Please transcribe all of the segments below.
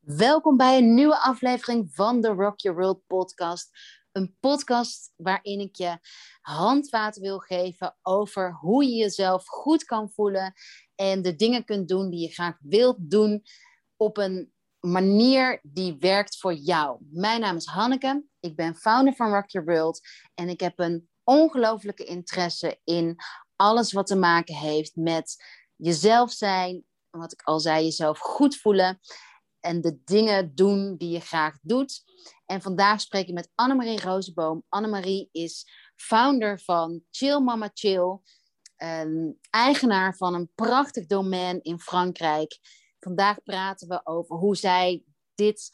Welkom bij een nieuwe aflevering van de Rock Your World podcast. Een podcast waarin ik je handvaten wil geven over hoe je jezelf goed kan voelen en de dingen kunt doen die je graag wilt doen op een manier die werkt voor jou. Mijn naam is Hanneke, ik ben founder van Rock Your World en ik heb een ongelooflijke interesse in alles wat te maken heeft met jezelf zijn, wat ik al zei, jezelf goed voelen en de dingen doen die je graag doet. En vandaag spreek ik met Annemarie Rozenboom. Annemarie is founder van Chill Mama Chill, eigenaar van een prachtig domein in Frankrijk. Vandaag praten we over hoe zij dit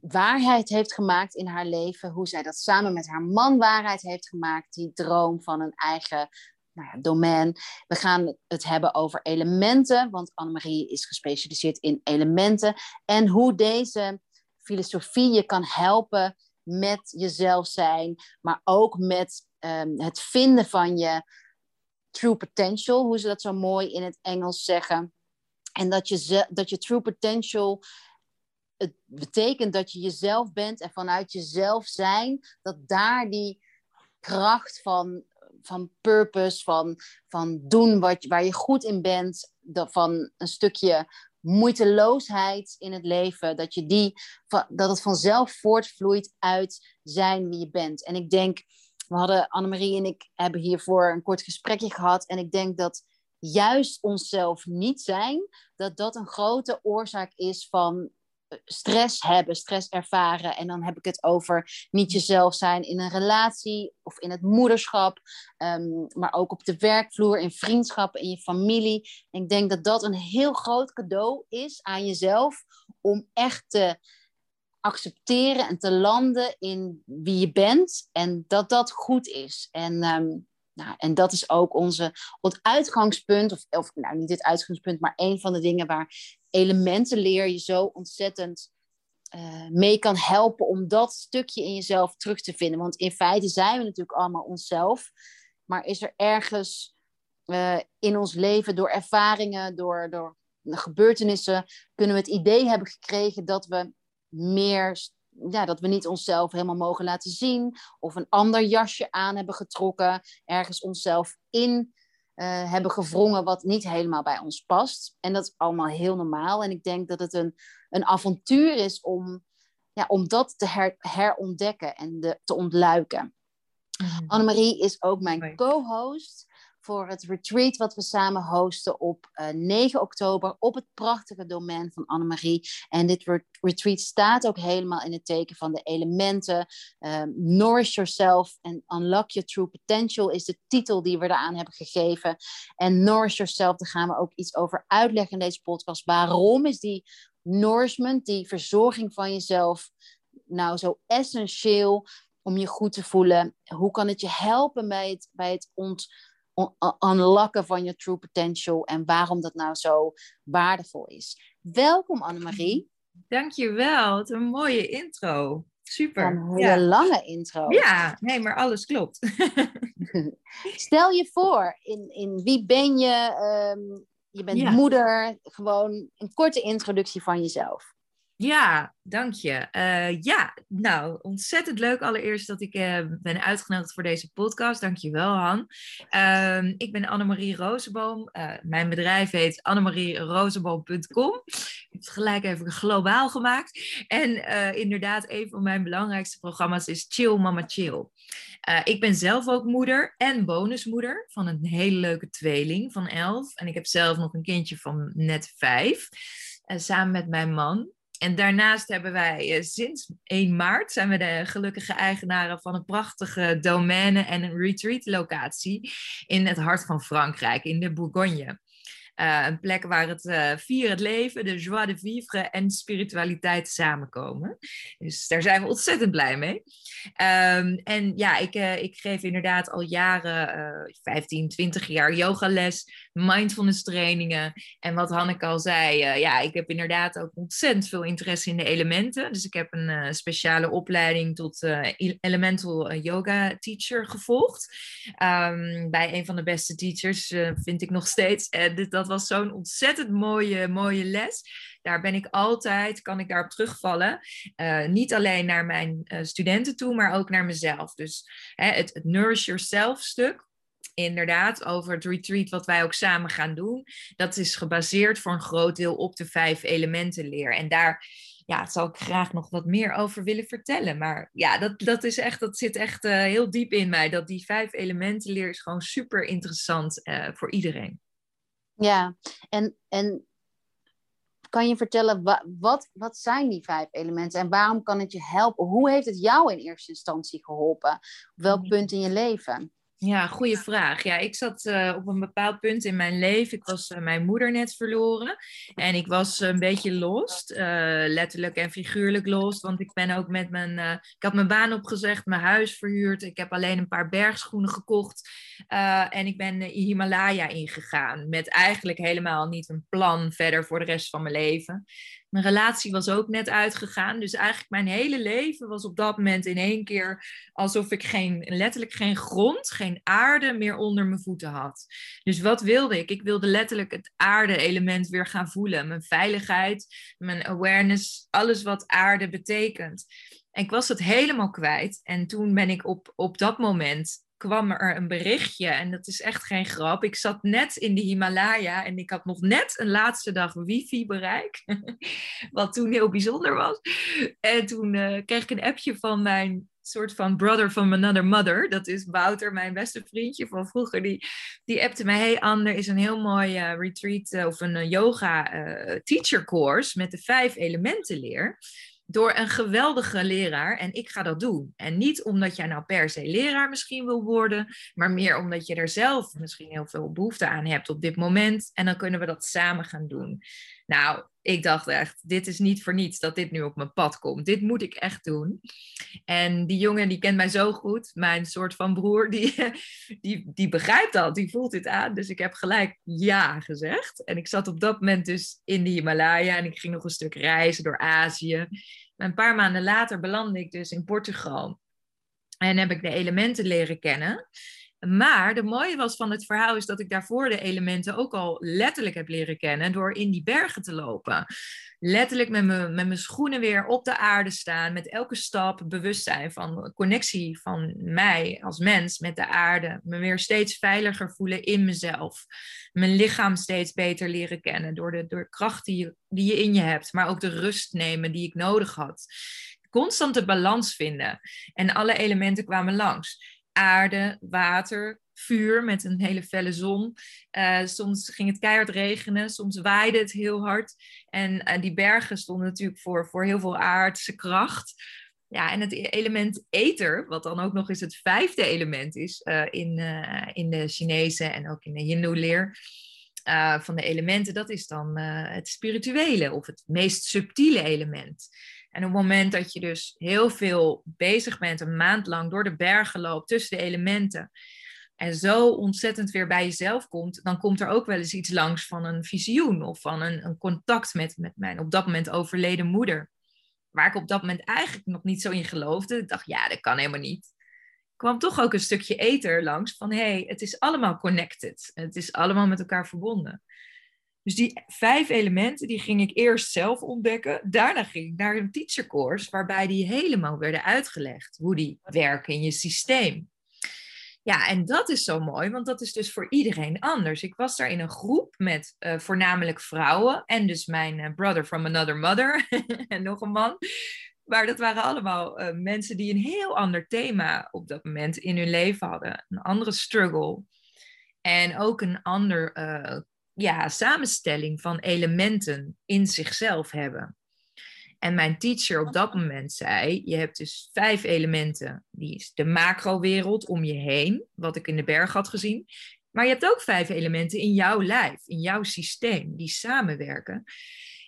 waarheid heeft gemaakt in haar leven, hoe zij dat samen met haar man waarheid heeft gemaakt, die droom van een eigen nou ja, domein. We gaan het hebben over elementen, want Annemarie is gespecialiseerd in elementen. En hoe deze filosofie je kan helpen met jezelf zijn, maar ook met ehm, het vinden van je true potential, hoe ze dat zo mooi in het Engels zeggen. En dat je, dat je true potential het betekent dat je jezelf bent en vanuit jezelf zijn, dat daar die kracht van van purpose, van, van doen wat, waar je goed in bent, van een stukje moeiteloosheid in het leven, dat, je die, dat het vanzelf voortvloeit uit zijn wie je bent. En ik denk, we hadden Annemarie en ik hebben hiervoor een kort gesprekje gehad en ik denk dat juist onszelf niet zijn, dat dat een grote oorzaak is van stress hebben, stress ervaren. En dan heb ik het over niet jezelf zijn in een relatie of in het moederschap, um, maar ook op de werkvloer, in vriendschap, in je familie. En ik denk dat dat een heel groot cadeau is aan jezelf om echt te accepteren en te landen in wie je bent en dat dat goed is. En um, nou, en dat is ook onze, ons uitgangspunt, of, of nou niet het uitgangspunt, maar een van de dingen waar elementenleer je zo ontzettend uh, mee kan helpen om dat stukje in jezelf terug te vinden. Want in feite zijn we natuurlijk allemaal onszelf, maar is er ergens uh, in ons leven door ervaringen, door, door gebeurtenissen, kunnen we het idee hebben gekregen dat we meer ja, dat we niet onszelf helemaal mogen laten zien. Of een ander jasje aan hebben getrokken. Ergens onszelf in uh, hebben gevrongen wat niet helemaal bij ons past. En dat is allemaal heel normaal. En ik denk dat het een, een avontuur is om, ja, om dat te her, herontdekken en de, te ontluiken. Mm. Annemarie is ook mijn co-host voor het retreat wat we samen hosten op uh, eh, 9 oktober op het prachtige domein van Annemarie. En dit retreat staat ook helemaal in het teken van de elementen. Um, Nourish Yourself en Unlock Your True Potential is de titel die we eraan hebben gegeven. En Nourish Yourself, daar gaan we ook iets over uitleggen in deze podcast. Waarom is die nourishment, die verzorging van jezelf, nou zo essentieel om je goed te voelen? Hoe kan het je helpen bij het, bij het ont unlocken van je true potential en waarom dat nou zo waardevol is. Welkom Annemarie. Dankjewel, wat een mooie intro. Super. Een hele lange intro. Ja, nee, maar alles klopt. Stel je voor, in, in wie ben je? Ehm, je bent moeder. Gewoon een korte introductie van jezelf. Ja, dank je. Uh, ja, nou, ontzettend leuk allereerst dat ik uh, ben uitgenodigd voor deze podcast. Dank je wel, Han. Uh, ik ben Annemarie Rozenboom. Uh, mijn bedrijf heet annemarierozenboom.com. Ik heb het gelijk even globaal gemaakt. En inderdaad, een van mijn belangrijkste programma's is Chill Mama Chill. ik ben zelf ook moeder en bonusmoeder van een hele leuke tweeling van elf. En ik heb zelf nog een kindje van net vijf. samen met mijn man. En daarnaast hebben wij uh, sinds 1 maart zijn we de gelukkige eigenaren van een prachtige domaine en een retreat locatie in het hart van Frankrijk, in de Bourgogne. Uh, een plek waar het uh, vier het leven, de joie de vivre en spiritualiteit samenkomen. Dus daar zijn we ontzettend blij mee. Um, en ja, ik, ik geef inderdaad al jaren, 15, 20 jaar yogales mindfulness trainingen. En wat Hanneke al zei, uh, ja, ik heb inderdaad ook ontzettend veel interesse in de elementen. Dus ik heb een uh, speciale opleiding tot uh, elemental yoga teacher gevolgd. Um, bij een van de beste teachers, vind ik nog steeds. Dat was zo'n ontzettend mooie, mooie les daar ben ik altijd, kan ik daarop terugvallen. Niet alleen naar mijn studenten toe, maar ook naar mezelf. Dus hè, het, het Nourish Yourself stuk, inderdaad, over het retreat wat wij ook samen gaan doen. Dat is gebaseerd voor een groot deel op de vijf elementen leer. En daar ja, zal ik graag nog wat meer over willen vertellen. Maar ja, dat, dat, is echt, dat zit echt uh, heel diep in mij. Dat die vijf elementen leer is gewoon super interessant voor iedereen. Ja, en, en kan je vertellen, wat, wat zijn die vijf elementen en waarom kan het je helpen? Hoe heeft het jou in eerste instantie geholpen? Op welk mm. punt in je leven? Ja, goede vraag. Ja, ik zat uh, op een bepaald punt in mijn leven. Ik was uh, mijn moeder net verloren. En ik was een beetje lost. Uh, letterlijk en figuurlijk lost. Want ik ben ook met mijn. ik had mijn baan opgezegd, mijn huis verhuurd. Ik heb alleen een paar bergschoenen gekocht. en ik ben Himalaya ingegaan. Met eigenlijk helemaal niet een plan verder voor de rest van mijn leven. Mijn relatie was ook net uitgegaan. Dus eigenlijk mijn hele leven was op dat moment in één keer alsof ik geen, letterlijk geen grond, geen aarde meer onder mijn voeten had. Dus wat wilde ik? Ik wilde letterlijk het aarde-element weer gaan voelen. Mijn veiligheid, mijn awareness, alles wat aarde betekent. En ik was het helemaal kwijt. En toen ben ik op, op dat moment kwam er een berichtje. En dat is echt geen grap. Ik zat net in de Himalaya en ik had nog net een laatste dag wifi-bereik. Wat toen heel bijzonder was. En toen uh, kreeg ik een appje van mijn soort van brother from another mother. Dat is Wouter, mijn beste vriendje van vroeger. Die, die appte mij, hey Anne, er is een heel mooi uh, retreat uh, of een yoga teacher course met de vijf elementen leer door een geweldige leraar en ik ga dat doen. En niet omdat jij nou per se leraar misschien wil worden, maar meer omdat je er zelf misschien heel veel behoefte aan hebt op dit moment. En dan kunnen we dat samen gaan doen. Nou, ik dacht echt, dit is niet voor niets dat dit nu op mijn pad komt. Dit moet ik echt doen. En die jongen, die kent mij zo goed. Mijn soort van broer, die, die, die begrijpt dat. Die voelt dit aan. Dus ik heb gelijk ja gezegd. En ik zat op dat moment dus in de Himalaya. En ik ging nog een stuk reizen door Azië. een paar maanden later belandde ik dus in Portugal. En heb ik de elementen leren kennen. Maar de mooie was van het verhaal is dat ik daarvoor de elementen ook al letterlijk heb leren kennen door in die bergen te lopen. Letterlijk met mijn, met mijn schoenen weer op de aarde staan, met elke stap bewust zijn van connectie van mij als mens met de aarde. Me weer steeds veiliger voelen in mezelf. Mijn lichaam steeds beter leren kennen door de, door de kracht die je, die je in je hebt, maar ook de rust nemen die ik nodig had. Constante balans vinden. En alle elementen kwamen langs aarde, water, vuur met een hele felle zon. Uh, soms ging het keihard regenen, soms waaide het heel hard. En uh, die bergen stonden natuurlijk voor, voor heel veel aardse kracht. Ja, en het element ether, wat dan ook nog eens het vijfde element is uh, in, in de Chinese en ook in de Hindoe-leer van de elementen, dat is dan het spirituele of het meest subtiele element. En op het moment dat je dus heel veel bezig bent, een maand lang door de bergen loopt, tussen de elementen, en zo ontzettend weer bij jezelf komt, dan komt er ook wel eens iets langs van een visioen of van een, een contact met, met mijn op dat moment overleden moeder. Waar ik op dat moment eigenlijk nog niet zo in geloofde. Ik dacht, ja, dat kan helemaal niet. Kwam toch ook een stukje ether langs van, hey, het is allemaal connected. Het is allemaal met elkaar verbonden. Dus die vijf elementen, die ging ik eerst zelf ontdekken. Daarna ging ik naar een teachercourse, waarbij die helemaal werden uitgelegd. Hoe die werken in je systeem. Ja, en dat is zo mooi, want dat is dus voor iedereen anders. Ik was daar in een groep met uh, voornamelijk vrouwen en dus mijn uh, brother from another mother en nog een man. Maar dat waren allemaal uh, mensen die een heel ander thema op dat moment in hun leven hadden. Een andere struggle. En ook een ander ja, samenstelling van elementen in zichzelf hebben. En mijn teacher op dat moment zei: Je hebt dus vijf elementen. Die is de macrowereld om je heen, wat ik in de berg had gezien. Maar je hebt ook vijf elementen in jouw lijf, in jouw systeem, die samenwerken.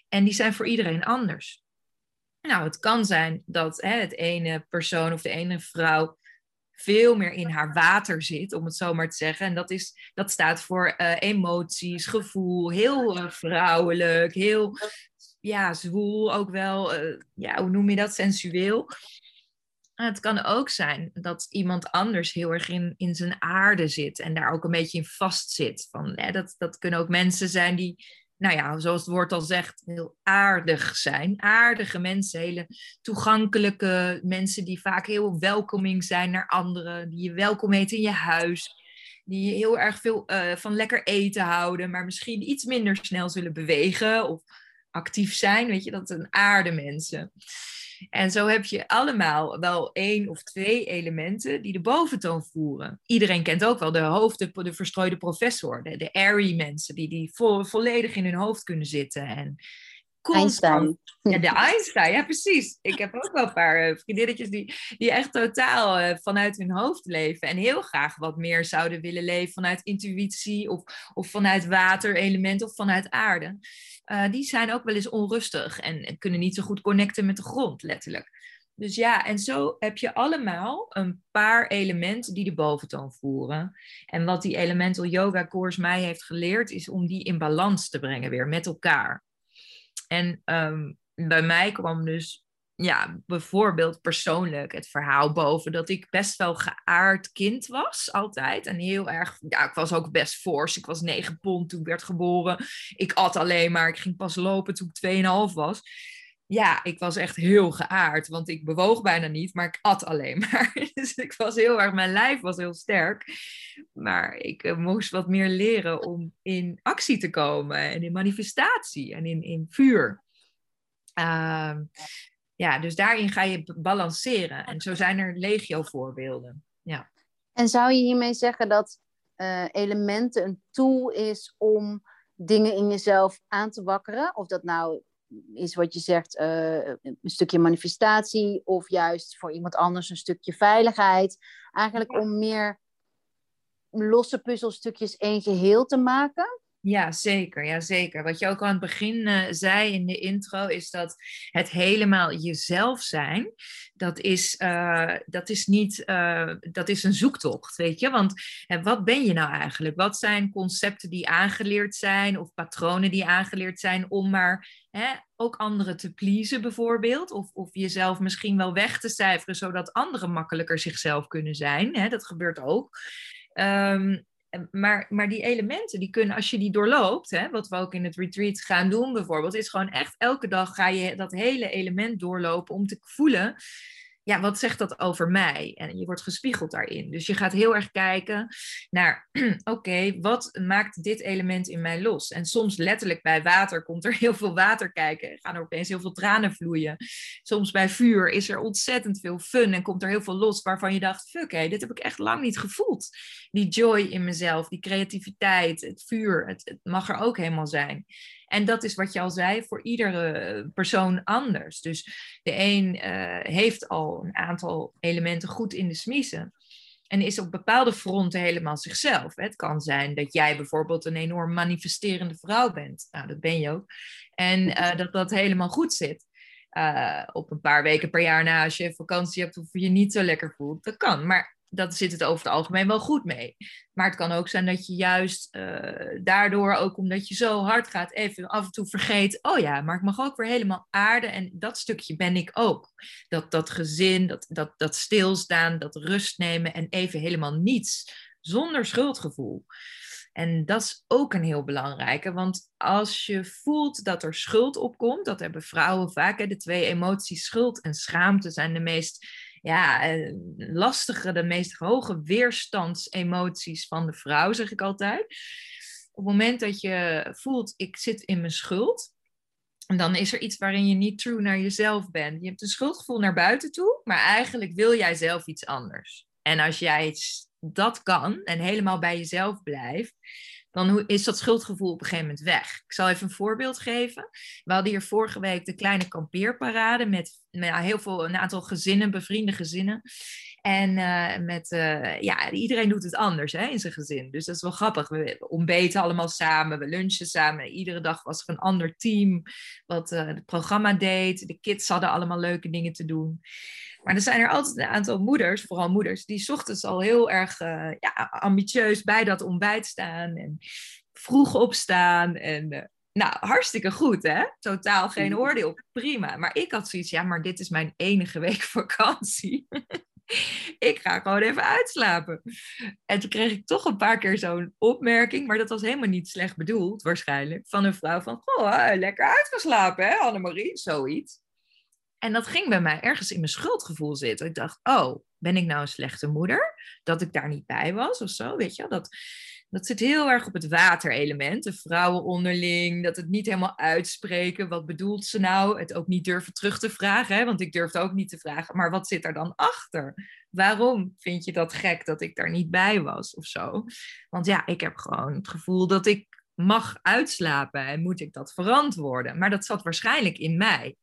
En die zijn voor iedereen anders. Nou, het kan zijn dat hè, het ene persoon of de ene vrouw veel meer in haar water zit, om het zo maar te zeggen. En dat, is, dat staat voor uh, emoties, gevoel, heel uh, vrouwelijk, heel ja, zwoel ook wel. Uh, ja, hoe noem je dat? Sensueel. En het kan ook zijn dat iemand anders heel erg in, in zijn aarde zit en daar ook een beetje in vast zit. Van, hè, dat, dat kunnen ook mensen zijn die nou ja, zoals het woord al zegt, heel aardig zijn. Aardige mensen, hele toegankelijke mensen die vaak heel welkoming zijn naar anderen, die je welkom heet in je huis, die heel erg veel uh, van lekker eten houden, maar misschien iets minder snel zullen bewegen of actief zijn. Weet je, dat zijn aarde mensen. En zo heb je allemaal wel één of twee elementen die de boventoon voeren. Iedereen kent ook wel de hoofd, de, de verstrooide professor, de, de airy mensen die, die volledig in hun hoofd kunnen zitten. En Einstein. Ja, de Einstein, ja precies. Ik heb ook wel een paar uh, vriendinnetjes die, die echt totaal uh, vanuit hun hoofd leven. En heel graag wat meer zouden willen leven vanuit intuïtie of, of vanuit waterelement of vanuit aarde. Uh, die zijn ook wel eens onrustig en, en kunnen niet zo goed connecten met de grond, letterlijk. Dus ja, en zo heb je allemaal een paar elementen die de boventoon voeren. En wat die elemental yoga course mij heeft geleerd, is om die in balans te brengen weer met elkaar. En um, bij mij kwam dus ja, bijvoorbeeld persoonlijk het verhaal boven dat ik best wel geaard kind was, altijd. En heel erg, ja, ik was ook best fors. Ik was 9 pond toen ik werd geboren. Ik at alleen maar, ik ging pas lopen toen ik 2,5 was. Ja, ik was echt heel geaard, want ik bewoog bijna niet, maar ik at alleen maar. Dus ik was heel erg, mijn lijf was heel sterk. Maar ik uh, moest wat meer leren om in actie te komen en in manifestatie en in, in vuur. Uh, ja, dus daarin ga je balanceren. En zo zijn er legio voorbeelden. Ja. En zou je hiermee zeggen dat uh, elementen een tool is om dingen in jezelf aan te wakkeren? Of dat nou is wat je zegt, uh, een stukje manifestatie, of juist voor iemand anders een stukje veiligheid. Eigenlijk om meer losse puzzelstukjes één geheel te maken? Ja, zeker. Ja, zeker. Wat je ook aan het begin uh, zei in de intro, is dat het helemaal jezelf zijn, dat is, uh, dat is niet, uh, dat is een zoektocht, weet je. Want wat ben je nou eigenlijk? Wat zijn concepten die aangeleerd zijn of patronen die aangeleerd zijn om maar hè, ook anderen te pleasen bijvoorbeeld? Of, of jezelf misschien wel weg te cijferen, zodat anderen makkelijker zichzelf kunnen zijn. Hè? Dat gebeurt ook. Um, maar, maar die elementen, die kunnen, als je die doorloopt, hè, wat we ook in het retreat gaan doen bijvoorbeeld, is gewoon echt elke dag ga je dat hele element doorlopen om te voelen ja, wat zegt dat over mij? En je wordt gespiegeld daarin. Dus je gaat heel erg kijken naar, oké, wat maakt dit element in mij los? En soms letterlijk bij water komt er heel veel water kijken. Gaan er opeens heel veel tranen vloeien. Soms bij vuur is er ontzettend veel fun en komt er heel veel los waarvan je dacht, fuck hé, dit heb ik echt lang niet gevoeld. Die joy in mezelf, die creativiteit, het vuur, het mag er ook helemaal zijn. En dat is wat je al zei, voor iedere persoon anders. Dus de een uh, heeft al een aantal elementen goed in de smiezen. En is op bepaalde fronten helemaal zichzelf. Het kan zijn dat jij bijvoorbeeld een enorm manifesterende vrouw bent. Nou, dat ben je ook. En uh, dat dat helemaal goed zit. Uh, op een paar weken per jaar na, als je vakantie hebt of je niet zo lekker voelt. Dat kan. Maar dat zit het over het algemeen wel goed mee. Maar het kan ook zijn dat je juist uh, daardoor, ook omdat je zo hard gaat, even af en toe vergeet: oh ja, maar ik mag ook weer helemaal aarden. En dat stukje ben ik ook. Dat, dat gezin, dat, dat, dat stilstaan, dat rust nemen en even helemaal niets. Zonder schuldgevoel. En dat is ook een heel belangrijke, want als je voelt dat er schuld opkomt, dat hebben vrouwen vaak, hè, de twee emoties schuld en schaamte zijn de meest ja, eh, lastige, de meest hoge weerstandsemoties van de vrouw, zeg ik altijd. Op het moment dat je voelt, ik zit in mijn schuld, dan is er iets waarin je niet true naar jezelf bent. Je hebt een schuldgevoel naar buiten toe, maar eigenlijk wil jij zelf iets anders. En als jij dat kan en helemaal bij jezelf blijft, dan is dat schuldgevoel op een gegeven moment weg. Ik zal even een voorbeeld geven. We hadden hier vorige week de kleine kampeerparade met, heel veel, een aantal gezinnen, bevriende gezinnen. En uh, met, uh, ja, iedereen doet het anders hè, in zijn gezin. Dus dat is wel grappig. We ontbeten allemaal samen, we lunchen samen. Iedere dag was er een ander team wat uh, het programma deed. De kids hadden allemaal leuke dingen te doen. Maar er zijn er altijd een aantal moeders, vooral moeders, die 's ochtends al heel erg uh, ja, ambitieus bij dat ontbijt staan en vroeg opstaan. En uh, nou, hartstikke goed, hè? Totaal geen mm. oordeel. Prima. Maar ik had zoiets, ja, maar dit is mijn enige week vakantie. ik ga gewoon even uitslapen. En toen kreeg ik toch een paar keer zo'n opmerking, maar dat was helemaal niet slecht bedoeld, waarschijnlijk, van een vrouw van, goh, lekker uitgeslapen, hè, Annemarie? Zoiets. En dat ging bij mij ergens in mijn schuldgevoel zitten. Ik dacht, oh, ben ik nou een slechte moeder? Dat ik daar niet bij was of zo, weet je? Dat, dat zit heel erg op het waterelement. De vrouwen onderling, dat het niet helemaal uitspreken. Wat bedoelt ze nou? Het ook niet durven terug te vragen, hè? want ik durfde ook niet te vragen. Maar wat zit er dan achter? Waarom vind je dat gek dat ik daar niet bij was of zo? Want ja, ik heb gewoon het gevoel dat ik mag uitslapen en moet ik dat verantwoorden. Maar dat zat waarschijnlijk in mij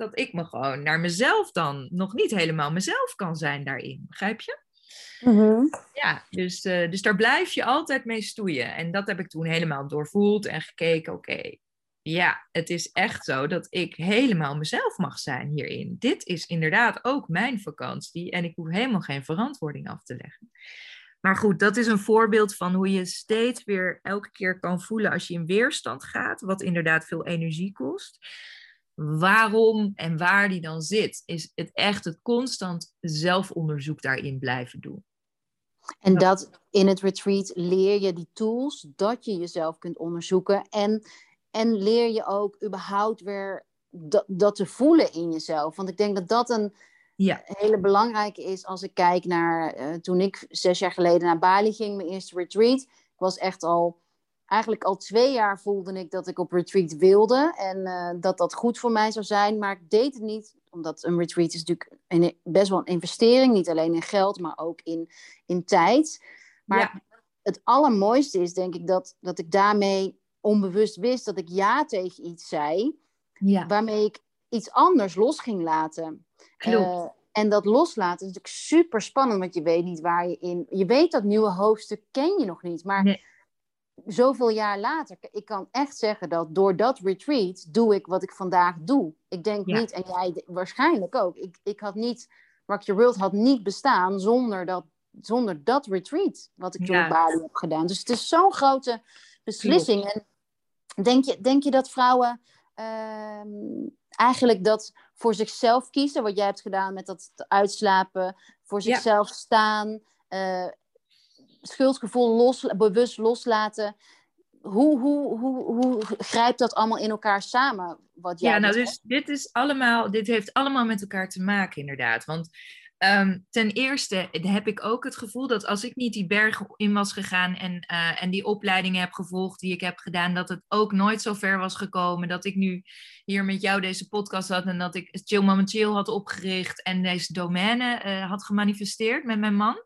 dat ik me gewoon naar mezelf dan nog niet helemaal mezelf kan zijn daarin. Begrijp je? Mhm. Ja, dus, uh, dus daar blijf je altijd mee stoeien. En dat heb ik toen helemaal doorvoeld en gekeken. Oké, ja, het is echt zo dat ik helemaal mezelf mag zijn hierin. Dit is inderdaad ook mijn vakantie en ik hoef helemaal geen verantwoording af te leggen. Maar goed, dat is een voorbeeld van hoe je steeds weer elke keer kan voelen als je in weerstand gaat, wat inderdaad veel energie kost waarom en waar die dan zit, is het echt het constant zelfonderzoek daarin blijven doen. En dat in het retreat leer je die tools, dat je jezelf kunt onderzoeken. En, en leer je ook überhaupt weer dat, dat te voelen in jezelf. Want ik denk dat dat een ja. hele belangrijke is als ik kijk naar uh, toen ik zes jaar geleden naar Bali ging, mijn eerste retreat. Ik was echt al eigenlijk al twee jaar voelde ik dat ik op retreat wilde en uh, dat dat goed voor mij zou zijn, maar ik deed het niet, omdat een retreat is natuurlijk een, best wel een investering, niet alleen in geld, maar ook in, in tijd. Maar het allermooiste is denk ik dat, dat ik daarmee onbewust wist dat ik ja tegen iets zei, ja. waarmee ik iets anders los ging laten. Uh, en dat loslaten is natuurlijk super spannend, want je weet niet waar je in. Je weet dat nieuwe hoofdstuk ken je nog niet, maar zoveel jaar later, ik kan echt zeggen dat door dat retreat doe ik wat ik vandaag doe. Ik denk niet, en jij waarschijnlijk ook, ik, ik had niet, Rock Your World had niet bestaan zonder dat, zonder dat retreat wat ik toen op Bali heb gedaan. Dus het is zo'n grote beslissing. En denk je, denk je dat vrouwen ehm, eigenlijk dat voor zichzelf kiezen, wat jij hebt gedaan met dat uitslapen, voor zichzelf staan, uh, schuldgevoel los, bewust loslaten. Hoe, hoe, hoe, hoe grijpt dat allemaal in elkaar samen? Wat jij ja, nou, dus dit, is allemaal, dit heeft allemaal met elkaar te maken, inderdaad. Want ehm, ten eerste heb ik ook het gevoel dat als ik niet die berg in was gegaan en, uh, en die opleidingen heb gevolgd die ik heb gedaan, dat het ook nooit zo ver was gekomen. Dat ik nu hier met jou deze podcast had en dat ik Chill Mama Chill had opgericht en deze domeine uh, had gemanifesteerd met mijn man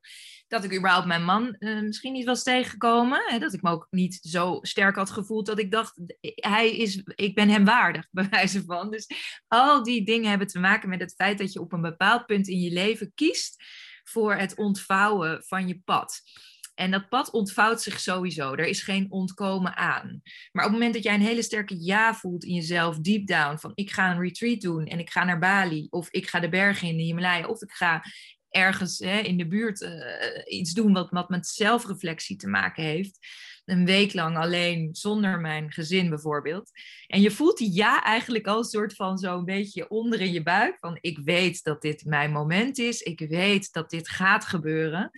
dat ik überhaupt mijn man uh, misschien niet was tegengekomen. Hè, dat ik me ook niet zo sterk had gevoeld dat ik dacht, hij is, ik ben hem waardig, bij wijze van. Dus al die dingen hebben te maken met het feit dat je op een bepaald punt in je leven kiest voor het ontvouwen van je pad. En dat pad ontvouwt zich sowieso. Er is geen ontkomen aan. Maar op het moment dat jij een hele sterke ja voelt in jezelf, deep down, van ik ga een retreat doen en ik ga naar Bali, of ik ga de bergen in de Himalaya, of ik ga ergens hè, in de buurt uh, iets doen wat, met zelfreflectie te maken heeft. Een week lang alleen zonder mijn gezin bijvoorbeeld. En je voelt die ja eigenlijk al een soort van zo'n beetje onder in je buik. Van ik weet dat dit mijn moment is. Ik weet dat dit gaat gebeuren.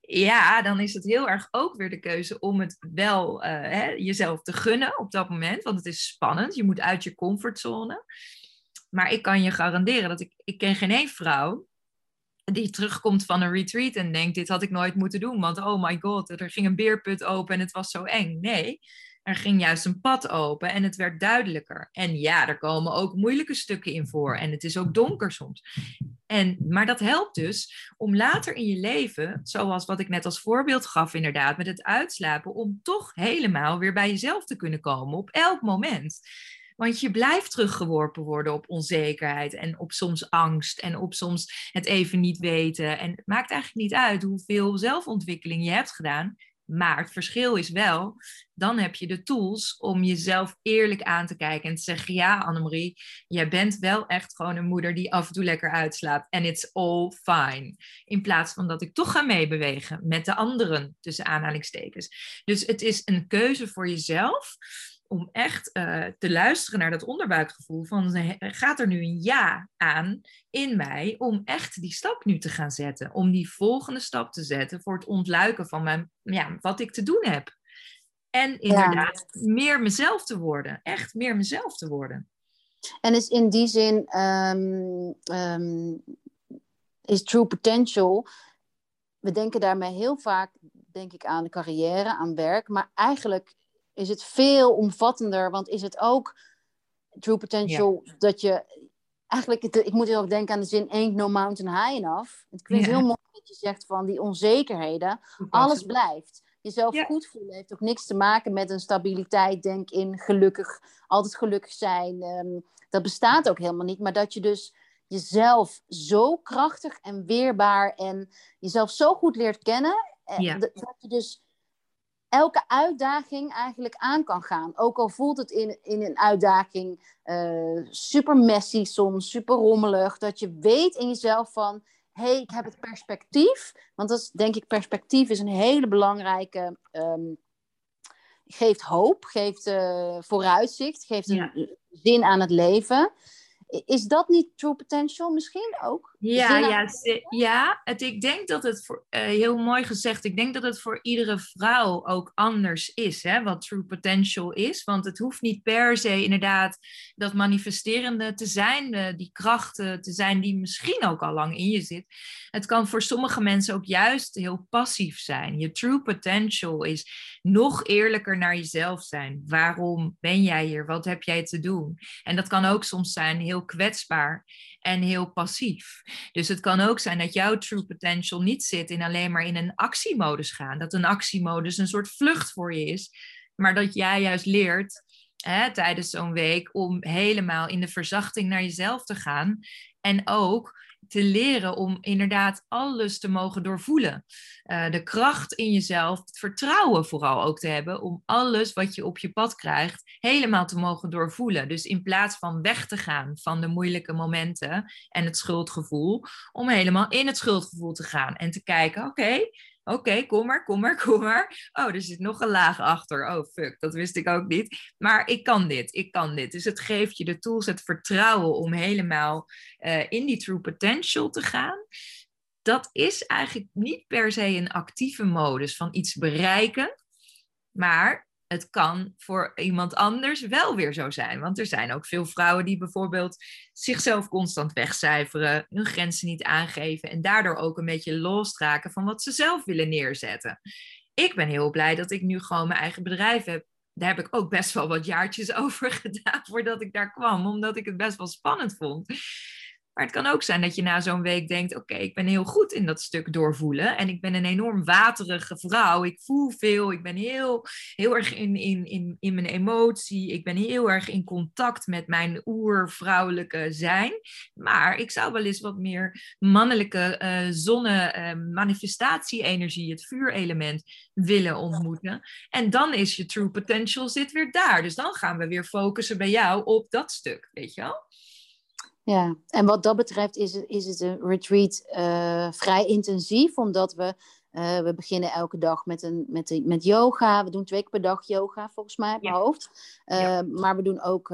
Ja, dan is het heel erg ook weer de keuze om het wel uh, hè, jezelf te gunnen op dat moment. Want het is spannend. Je moet uit je comfortzone. Maar ik kan je garanderen dat ik, ik ken geen één vrouw die terugkomt van een retreat en denkt, dit had ik nooit moeten doen, want oh my god, er ging een beerput open en het was zo eng. Nee, er ging juist een pad open en het werd duidelijker. En ja, er komen ook moeilijke stukken in voor en het is ook donker soms. En, maar dat helpt dus om later in je leven, zoals wat ik net als voorbeeld gaf inderdaad, met het uitslapen, om toch helemaal weer bij jezelf te kunnen komen op elk moment. Want je blijft teruggeworpen worden op onzekerheid en op soms angst en op soms het even niet weten. En het maakt eigenlijk niet uit hoeveel zelfontwikkeling je hebt gedaan. Maar het verschil is wel, dan heb je de tools om jezelf eerlijk aan te kijken en te zeggen: Ja, Annemarie, jij bent wel echt gewoon een moeder die af en toe lekker uitslaapt. En it's all fine. In plaats van dat ik toch ga meebewegen met de anderen, tussen aanhalingstekens. Dus het is een keuze voor jezelf om echt uh, te luisteren naar dat onderbuikgevoel van gaat er nu een ja aan in mij om echt die stap nu te gaan zetten, om die volgende stap te zetten voor het ontluiken van mijn, ja, wat ik te doen heb. En inderdaad meer mezelf te worden, echt meer mezelf te worden. En is in die zin um, um, is true potential. We denken daarmee heel vaak, denk ik, aan carrière, aan werk, maar eigenlijk is het veel omvattender. Want is het ook true potential dat je... Eigenlijk, ik moet heel erg denken aan de zin ain't no mountain high enough. Ik vind het heel mooi dat je zegt van die onzekerheden. Alles blijft. Jezelf goed voelen heeft ook niks te maken met een stabiliteit, denk in gelukkig, altijd gelukkig zijn. Ehm, dat bestaat ook helemaal niet. Maar dat je dus jezelf zo krachtig en weerbaar en jezelf zo goed leert kennen. Eh, dat je dus elke uitdaging eigenlijk aan kan gaan. Ook al voelt het in, in een uitdaging uh, super messy soms, super rommelig. Dat je weet in jezelf van, hé, hey, ik heb het perspectief. Want dat is, denk ik, perspectief is een hele belangrijke... Um, geeft hoop, geeft uh, vooruitzicht, geeft een zin aan het leven. Is dat niet true potential misschien ook? Ja, ja, ja het, ik denk dat het voor, uh, heel mooi gezegd, ik denk dat het voor iedere vrouw ook anders is, hè, wat true potential is. Want het hoeft niet per se inderdaad dat manifesterende te zijn, de, die krachten te zijn die misschien ook al lang in je zit. Het kan voor sommige mensen ook juist heel passief zijn. Je true potential is nog eerlijker naar jezelf zijn. Waarom ben jij hier? Wat heb jij te doen? En dat kan ook soms zijn heel kwetsbaar en heel passief. Dus het kan ook zijn dat jouw true potential niet zit in alleen maar in een actiemodus gaan. Dat een actiemodus een soort vlucht voor je is, maar dat jij juist leert hè, tijdens zo'n week om helemaal in de verzachting naar jezelf te gaan. En ook te leren om inderdaad alles te mogen doorvoelen. Uh, de kracht in jezelf, het vertrouwen vooral ook te hebben om alles wat je op je pad krijgt helemaal te mogen doorvoelen. Dus in plaats van weg te gaan van de moeilijke momenten en het schuldgevoel, om helemaal in het schuldgevoel te gaan en te kijken, oké, Oké, kom maar, kom maar, kom maar. Oh, er zit nog een laag achter. Oh, fuck, dat wist ik ook niet. Maar ik kan dit, ik kan dit. Dus het geeft je de tools, het vertrouwen om helemaal uh, in die true potential te gaan. Dat is eigenlijk niet per se een actieve modus van iets bereiken. Maar het kan voor iemand anders wel weer zo zijn. Want er zijn ook veel vrouwen die bijvoorbeeld zichzelf constant wegcijferen, hun grenzen niet aangeven en daardoor ook een beetje lostraken van wat ze zelf willen neerzetten. Ik ben heel blij dat ik nu gewoon mijn eigen bedrijf heb. Daar heb ik ook best wel wat jaartjes over gedaan voordat ik daar kwam, omdat ik het best wel spannend vond. Maar het kan ook zijn dat je na zo'n week denkt: Oké, ik ben heel goed in dat stuk doorvoelen. En ik ben een enorm waterige vrouw. Ik voel veel. Ik ben heel, heel erg in, in, in, in mijn emotie. Ik ben heel erg in contact met mijn oervrouwelijke zijn. Maar ik zou wel eens wat meer mannelijke uh, zonne-manifestatie-energie, uh, het vuurelement, willen ontmoeten. En dan is je true potential zit weer daar. Dus dan gaan we weer focussen bij jou op dat stuk. Weet je wel? Ja, en wat dat betreft is het, is het een retreat uh, vrij intensief, omdat we, uh, we beginnen elke dag met, een, met, met yoga. We doen twee keer per dag yoga, volgens mij, op mijn hoofd. Uh, ja. Maar we doen ook,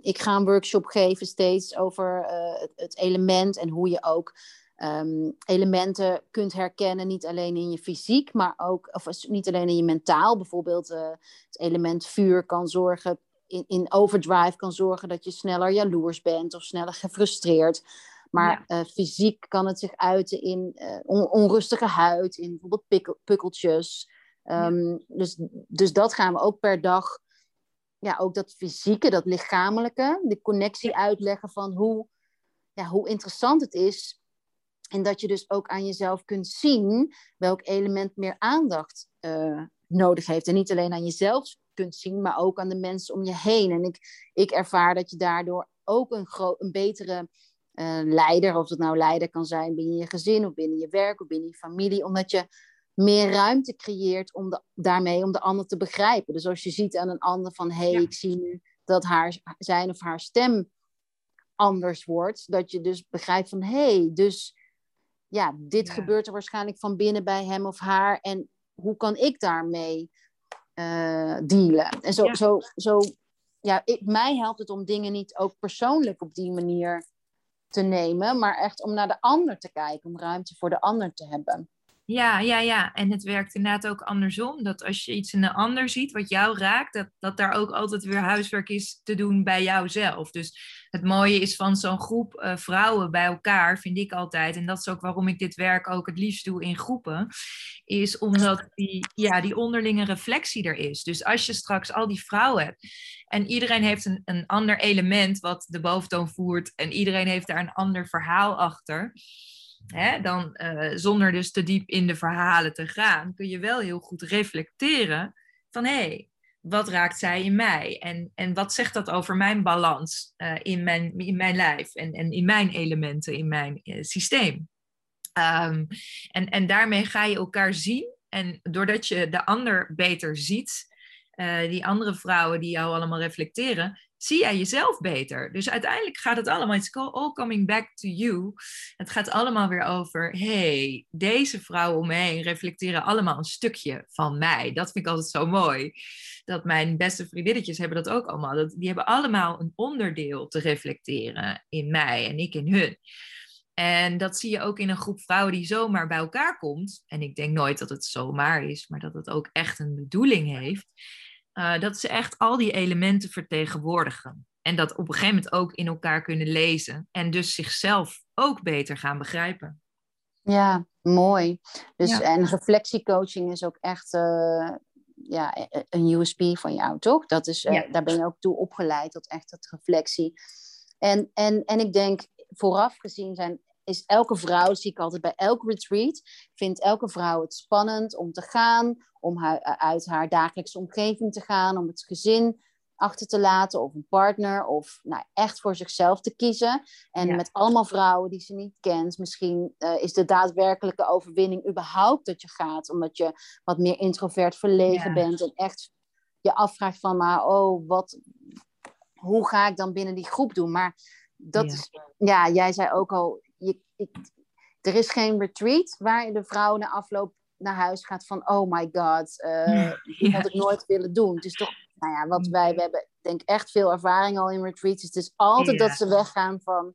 ik ga een workshop geven steeds over het, het, element en hoe je ook um, elementen kunt herkennen. Niet alleen in je fysiek, maar ook, of niet alleen in je mentaal. Bijvoorbeeld het element vuur kan zorgen in, in overdrive kan zorgen dat je sneller jaloers bent of sneller gefrustreerd. Maar ja. uh, fysiek kan het zich uiten in uh, on onrustige huid, in bijvoorbeeld pukkeltjes. Um, ja. dus, dus dat gaan we ook per dag, ja, ook dat fysieke, dat lichamelijke, de connectie uitleggen van hoe, ja, hoe interessant het is. En dat je dus ook aan jezelf kunt zien welk element meer aandacht uh, nodig heeft. En niet alleen aan jezelf kunt zien, maar ook aan de mensen om je heen. En ik, ik ervaar dat je daardoor ook een, een betere uh, leider, of het nou leider kan zijn binnen je gezin of binnen je werk of binnen je familie, omdat je meer ruimte creëert om de, daarmee om de ander te begrijpen. Dus als je ziet aan een ander van hé, hey, ik zie nu dat haar, zijn of haar stem anders wordt, dat je dus begrijpt van hé, hey, dus ja, dit gebeurt er waarschijnlijk van binnen bij hem of haar en hoe kan ik daarmee uh, dealen? En zo, ja. zo, zo ja, ik, mij helpt het om dingen niet ook persoonlijk op die manier te nemen, maar echt om naar de ander te kijken, om ruimte voor de ander te hebben. Ja, ja, ja. En het werkt inderdaad ook andersom. Dat als je iets in een ander ziet wat jou raakt, dat, dat daar ook altijd weer huiswerk is te doen bij jouzelf. Dus het mooie is van zo'n groep uh, vrouwen bij elkaar, vind ik altijd, en dat is ook waarom ik dit werk ook het liefst doe in groepen, is omdat die, ja, die onderlinge reflectie er is. Dus als je straks al die vrouwen hebt en iedereen heeft een, een ander element wat de boventoon voert en iedereen heeft daar een ander verhaal achter dan uh, zonder dus te diep in de verhalen te gaan, kun je wel heel goed reflecteren van hé, wat raakt zij in mij? En, en wat zegt dat over mijn balans uh, in, mijn, in mijn lijf en, en in mijn elementen, in mijn uh, systeem? Um, en, en daarmee ga je elkaar zien. En doordat je de ander beter ziet, die andere vrouwen die jou allemaal reflecteren, zie jij jezelf beter. Dus uiteindelijk gaat het allemaal, it's all coming back to you. Het gaat allemaal weer over, hey, deze vrouwen om me heen reflecteren allemaal een stukje van mij. Dat vind ik altijd zo mooi. Dat mijn beste vriendinnetjes hebben dat ook allemaal. Dat, die hebben allemaal een onderdeel te reflecteren in mij en ik in hun. En dat zie je ook in een groep vrouwen die zomaar bij elkaar komt. En ik denk nooit dat het zomaar is, maar dat het ook echt een bedoeling heeft uh, dat ze echt al die elementen vertegenwoordigen. En dat op een gegeven moment ook in elkaar kunnen lezen. En dus zichzelf ook beter gaan begrijpen. Ja, mooi. Dus, En reflectiecoaching is ook echt uh, ja, een USP van jou, toch? Dat is, uh, Daar ben je ook toe opgeleid, tot echt dat reflectie. En, en, en ik denk, vooraf gezien zijn is elke vrouw, zie ik altijd bij elk retreat, vindt elke vrouw het spannend om te gaan, om haar, uit haar dagelijkse omgeving te gaan, om het gezin achter te laten of een partner of nou, echt voor zichzelf te kiezen. En met allemaal vrouwen die ze niet kent, misschien uh, is de daadwerkelijke overwinning überhaupt dat je gaat, omdat je wat meer introvert verlegen bent en echt je afvraagt van, maar oh, wat, hoe ga ik dan binnen die groep doen? Maar dat ja. is, ja, jij zei ook al, je, ik, er is geen retreat waar de vrouw na afloop naar huis gaat van, oh my god, uh, dat had ik nooit willen doen. Het is toch, nou ja, wat wij, we hebben denk echt veel ervaring al in retreats. Dus het is altijd dat ze weggaan van,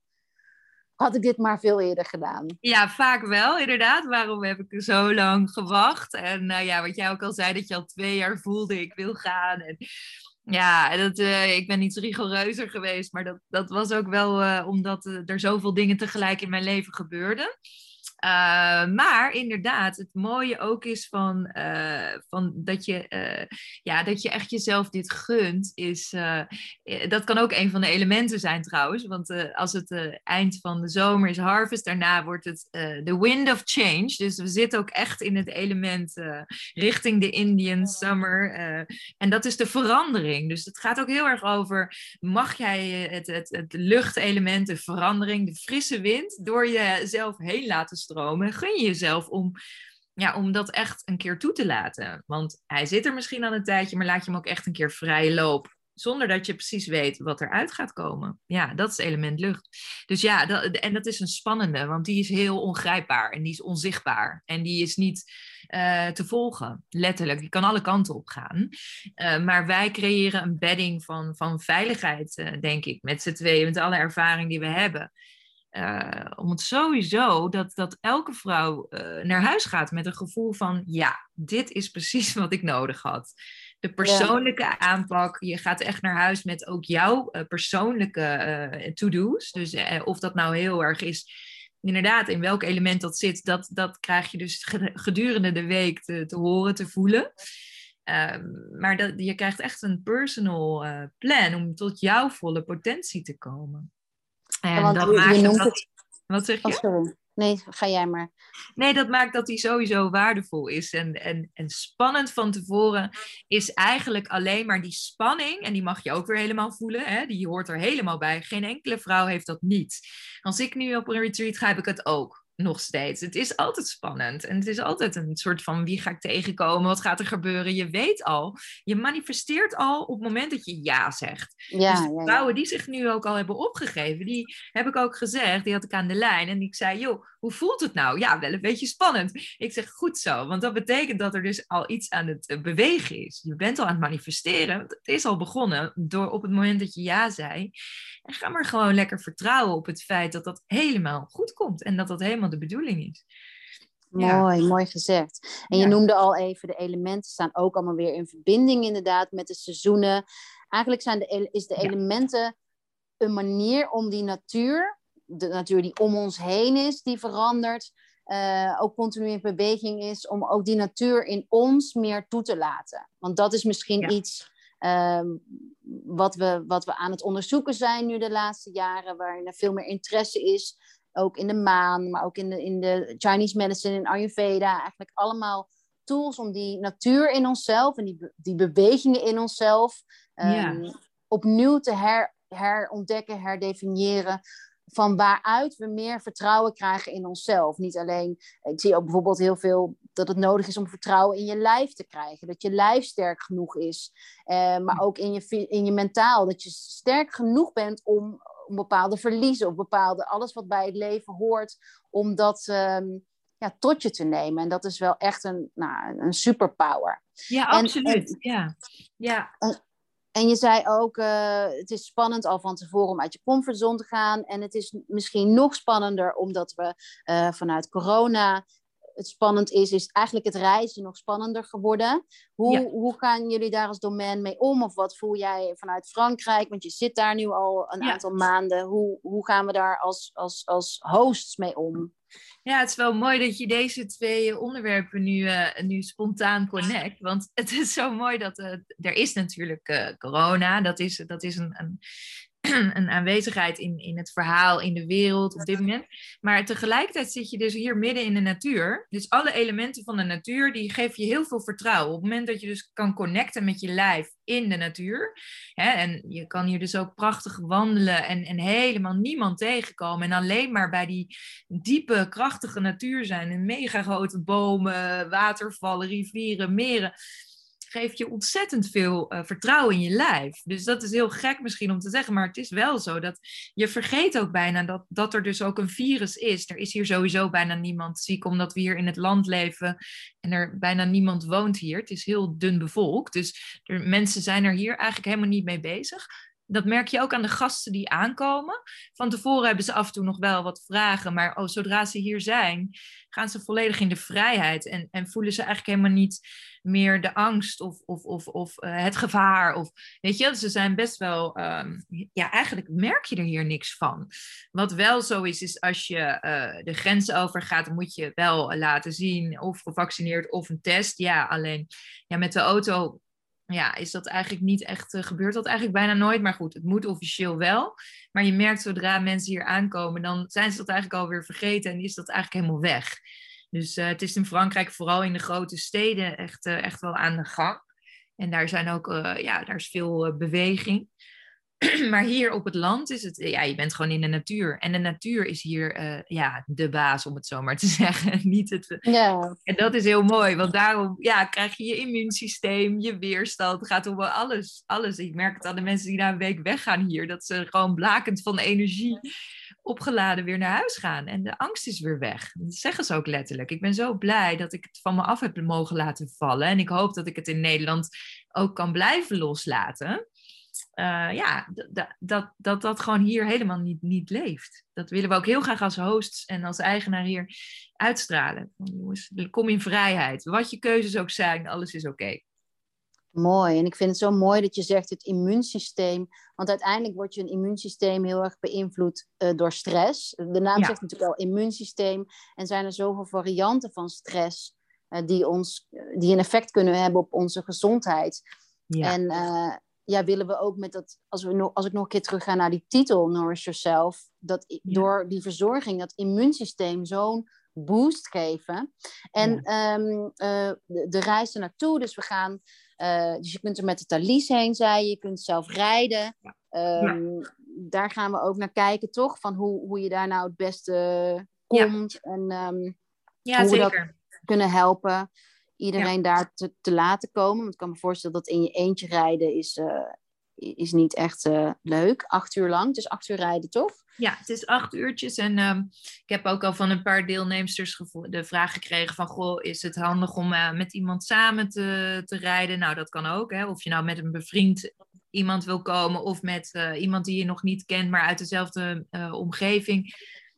had ik dit maar veel eerder gedaan. Ja, vaak wel, inderdaad. Waarom heb ik zo lang gewacht? En uh, ja, wat jij ook al zei, dat je al twee jaar voelde, ik wil gaan. En ja, dat, uh, ik ben iets rigoureuzer geweest, maar dat, dat was ook wel uh, omdat uh, er zoveel dingen tegelijk in mijn leven gebeurden. Uh, maar inderdaad, het mooie ook is van, uh, van dat, je, uh, ja, dat je echt jezelf dit gunt. Is, dat kan ook een van de elementen zijn trouwens. Want als het eind van de zomer is harvest, daarna wordt het de wind of change. Dus we zitten ook echt in het element richting de Indian summer. en dat is de verandering. Dus het gaat ook heel erg over, mag jij het, het, het luchtelement, de verandering, de frisse wind, door jezelf heen laten stromen stromen, gun je jezelf om, ja, om dat echt een keer toe te laten. Want hij zit er misschien al een tijdje, maar laat je hem ook echt een keer vrije loop. Zonder dat je precies weet wat eruit gaat komen. Ja, dat is element lucht. Dus ja, dat, en dat is een spannende, want die is heel ongrijpbaar en die is onzichtbaar. En die is niet uh, te volgen, letterlijk. Die kan alle kanten op gaan. Uh, maar wij creëren een bedding van, van veiligheid, uh, denk ik, met z'n tweeën, met alle ervaring die we hebben. Uh, om het sowieso dat, dat elke vrouw uh, naar huis gaat met een gevoel van ja, dit is precies wat ik nodig had. De persoonlijke aanpak, je gaat echt naar huis met ook jouw uh, persoonlijke to-do's. Dus of dat nou heel erg is, inderdaad, in welk element dat zit, dat, dat krijg je dus gedurende de week te, te horen, te voelen. Ehm, maar dat, je krijgt echt een personal plan om tot jouw volle potentie te komen. En want dat je, maakt je noemt dat, het... Wat zeg je? Oh, sorry. Nee, ga jij maar. Nee, dat maakt dat hij sowieso waardevol is. En, en, en spannend van tevoren is eigenlijk alleen maar die spanning. En die mag je ook weer helemaal voelen. Hè? Die hoort er helemaal bij. Geen enkele vrouw heeft dat niet. Als ik nu op een retreat ga, heb ik het ook. Nog steeds. Het is altijd spannend. En het is altijd een soort van wie ga ik tegenkomen? Wat gaat er gebeuren? Je weet al. Je manifesteert al op het moment dat je ja zegt. Ja, dus de vrouwen die zich nu ook al hebben opgegeven, die heb ik ook gezegd. Die had ik aan de lijn. En ik zei, joh, hoe voelt het nou? Ja, wel een beetje spannend. Ik zeg, goed zo. Want dat betekent dat er dus al iets aan het eh, bewegen is. Je bent al aan het manifesteren. Het is al begonnen door op het moment dat je ja zei. En ga maar gewoon lekker vertrouwen op het feit dat dat helemaal goed komt. En dat dat helemaal de bedoeling is. Mooi, mooi gezegd. En je noemde al even, de elementen staan ook allemaal weer in verbinding inderdaad met de seizoenen. Eigenlijk zijn de, is de elementen een manier om die natuur, de natuur die om ons heen is, die verandert, uh, ook continu in beweging is, om ook die natuur in ons meer toe te laten. Want dat is misschien iets Ehm, wat, we, wat we aan het onderzoeken zijn nu de laatste jaren, waarin er veel meer interesse is, ook in de maan, maar ook in de, in de Chinese medicine, in Ayurveda, eigenlijk allemaal tools om die natuur in onszelf en die, die bewegingen in onszelf um, opnieuw te her, herontdekken, herdefiniëren, van waaruit we meer vertrouwen krijgen in onszelf. Niet alleen, ik zie ook bijvoorbeeld heel veel dat het nodig is om vertrouwen in je lijf te krijgen. Dat je lijf sterk genoeg is. Eh, maar ook in je, in je mentaal. Dat je sterk genoeg bent om, om bepaalde verliezen of bepaalde alles wat bij het leven hoort, om dat ehm, ja, tot je te nemen. En dat is wel echt een, nou, een superpower. Ja, absoluut. ja. Ja. En je zei ook, uh, het is spannend al van tevoren om uit je comfortzone te gaan. En het is misschien nog spannender omdat we uh, vanuit corona het spannend is, is eigenlijk het reizen nog spannender geworden. Hoe, hoe gaan jullie daar als domein mee om? Of wat voel jij vanuit Frankrijk? Want je zit daar nu al een aantal maanden. Hoe, hoe gaan we daar als, als, als hosts mee om? Ja, het is wel mooi dat je deze twee onderwerpen nu, uh, nu spontaan connect. Want het is zo mooi dat uh, er is natuurlijk uh, corona. Dat is, dat is een, een, een aanwezigheid in, in het verhaal, in de wereld op dit moment. Maar tegelijkertijd zit je dus hier midden in de natuur. Dus alle elementen van de natuur, die geven je heel veel vertrouwen. Op het moment dat je dus kan connecten met je lijf in de natuur. Hè, en je kan hier dus ook prachtig wandelen en, en helemaal niemand tegenkomen. En alleen maar bij die diepe, krachtige natuur zijn. En mega grote bomen, watervallen, rivieren, meren geeft je ontzettend veel uh, vertrouwen in je lijf. Dus dat is heel gek misschien om te zeggen, maar het is wel zo dat je vergeet ook bijna dat, dat er dus ook een virus is. Er is hier sowieso bijna niemand ziek, omdat we hier in het land leven en er bijna niemand woont hier. Het is heel dun bevolkt, dus er, mensen zijn er hier eigenlijk helemaal niet mee bezig dat merk je ook aan de gasten die aankomen. Van tevoren hebben ze af en toe nog wel wat vragen, maar oh, zodra ze hier zijn, gaan ze volledig in de vrijheid en, en voelen ze eigenlijk helemaal niet meer de angst of, of, of, of uh, het gevaar. Of, weet je, ze zijn best wel, um, ja, eigenlijk merk je er hier niks van. Wat wel zo is, is als je uh, de grens overgaat, moet je wel laten zien of gevaccineerd of een test. Ja, alleen ja, met de auto ja, is dat eigenlijk niet echt, uh, gebeurt dat eigenlijk bijna nooit. Maar goed, het moet officieel wel. Maar je merkt zodra mensen hier aankomen, dan zijn ze dat eigenlijk alweer vergeten en is dat eigenlijk helemaal weg. Dus uh, het is in Frankrijk vooral in de grote steden echt, uh, echt wel aan de gang. En daar zijn ook, ja, daar is veel beweging. maar hier op het land is het, ja, je bent gewoon in de natuur. En de natuur is hier, ja, de baas, om het zo maar te zeggen. Niet het, ja. En dat is heel mooi, want daarom ja, krijg je je immuunsysteem, je weerstand. Het gaat om alles, alles. Ik merk het aan de mensen die na een week weggaan hier, dat ze gewoon blakend van energie opgeladen weer naar huis gaan. En de angst is weer weg. Dat zeggen ze ook letterlijk. Ik ben zo blij dat ik het van me af heb mogen laten vallen. En ik hoop dat ik het in Nederland ook kan blijven loslaten. Uh, ja, dat, dat, dat dat gewoon hier helemaal niet, niet leeft. Dat willen we ook heel graag als hosts en als eigenaar hier uitstralen. Jongens, kom in vrijheid. Wat je keuzes ook zijn, alles is oké. Mooi. En ik vind het zo mooi dat je zegt het immuunsysteem. Want uiteindelijk wordt je een immuunsysteem heel erg beïnvloed uh, door stress. De naam zegt natuurlijk al immuunsysteem. En zijn er zoveel varianten van stress uh, die, ons, die een effect kunnen hebben op onze gezondheid. Ja. En ja, willen we ook met dat, als, we als ik nog een keer terug ga naar die titel, Nourish Yourself, dat door die verzorging, dat immuunsysteem zo'n boost geven. En ehm, eh, de, de, reis er naartoe, dus we gaan, uh, dus je kunt er met de Thalys heen, zei je, je kunt zelf rijden. Um, daar gaan we ook naar kijken, toch? Van hoe, hoe je daar nou het beste komt en ehm, Ja, hoe we dat zeker. kunnen helpen. Iedereen daar te, te laten komen. Want ik kan me voorstellen dat in je eentje rijden is, eh, is niet echt eh, leuk. Acht uur lang. Is acht uur rijden, toch? Ja, het is acht uurtjes. En ehm, ik heb ook al van een paar deelnemsters de vraag gekregen van... Goh, is het handig om eh, met iemand samen te, te rijden? Nou, dat kan ook. Hè? Of je nou met een bevriend iemand wil komen... of met eh, iemand die je nog niet kent, maar uit dezelfde omgeving.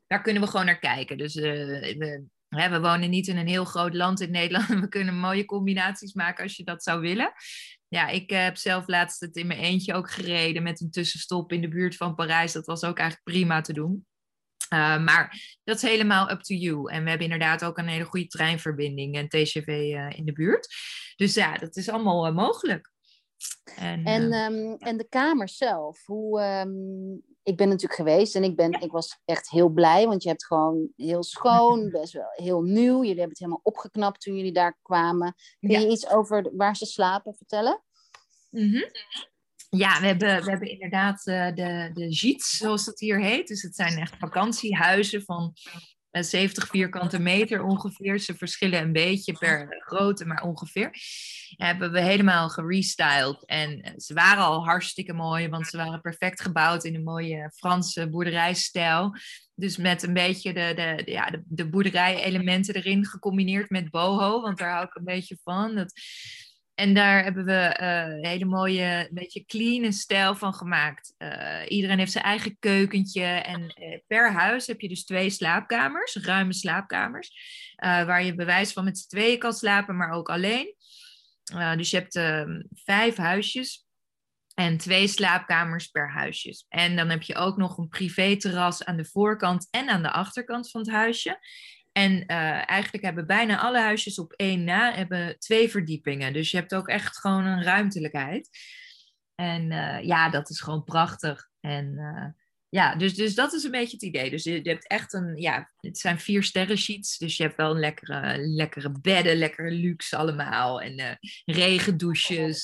Daar kunnen we gewoon naar kijken. Dus we, hè, we wonen niet in een heel groot land in Nederland. We kunnen mooie combinaties maken als je dat zou willen. Ja, ik heb zelf laatst het in mijn eentje ook gereden met een tussenstop in de buurt van Parijs. Dat was ook eigenlijk prima te doen. Uh, maar dat is helemaal up to you. En we hebben inderdaad ook een hele goede treinverbinding en TGV uh, in de buurt. Dus ja, dat is allemaal uh, mogelijk. En, en, um, en, de kamer zelf, hoe, um, ik ben natuurlijk geweest en ik, ben, ik was echt heel blij, want je hebt gewoon heel schoon, best wel heel nieuw. Jullie hebben het helemaal opgeknapt toen jullie daar kwamen. Kun je ja. iets over waar ze slapen vertellen? Mm -hmm. Ja, we hebben, we hebben inderdaad uh, de, de gîtes, zoals dat hier heet. Dus het zijn echt vakantiehuizen van 70 vierkante meter ongeveer. Ze verschillen een beetje per grootte, maar ongeveer. Hebben we helemaal gerestyled. En ze waren al hartstikke mooi, want ze waren perfect gebouwd in een mooie Franse boerderijstijl. Dus met een beetje de, de, de ja, de, de boerderij-elementen erin gecombineerd met boho, want daar hou ik een beetje van. Dat, en daar hebben we uh, een hele mooie, een beetje clean stijl van gemaakt. Uh, iedereen heeft zijn eigen keukentje. En uh, per huis heb je dus twee slaapkamers, ruime slaapkamers. waar je bewijs van met z'n tweeën kan slapen, maar ook alleen. dus je hebt ehm, vijf huisjes en twee slaapkamers per huisjes. En dan heb je ook nog een privéterras aan de voorkant en aan de achterkant van het huisje. En uh, eigenlijk hebben bijna alle huisjes op één na hebben twee verdiepingen. Dus je hebt ook echt gewoon een ruimtelijkheid. En uh, ja, dat is gewoon prachtig. En uh, ja, dus, dus dat is een beetje het idee. Dus je, je hebt echt een, ja, het zijn vier sterren sheets. Dus je hebt wel een lekkere, lekkere bedden, lekkere luxe allemaal. En regendouches,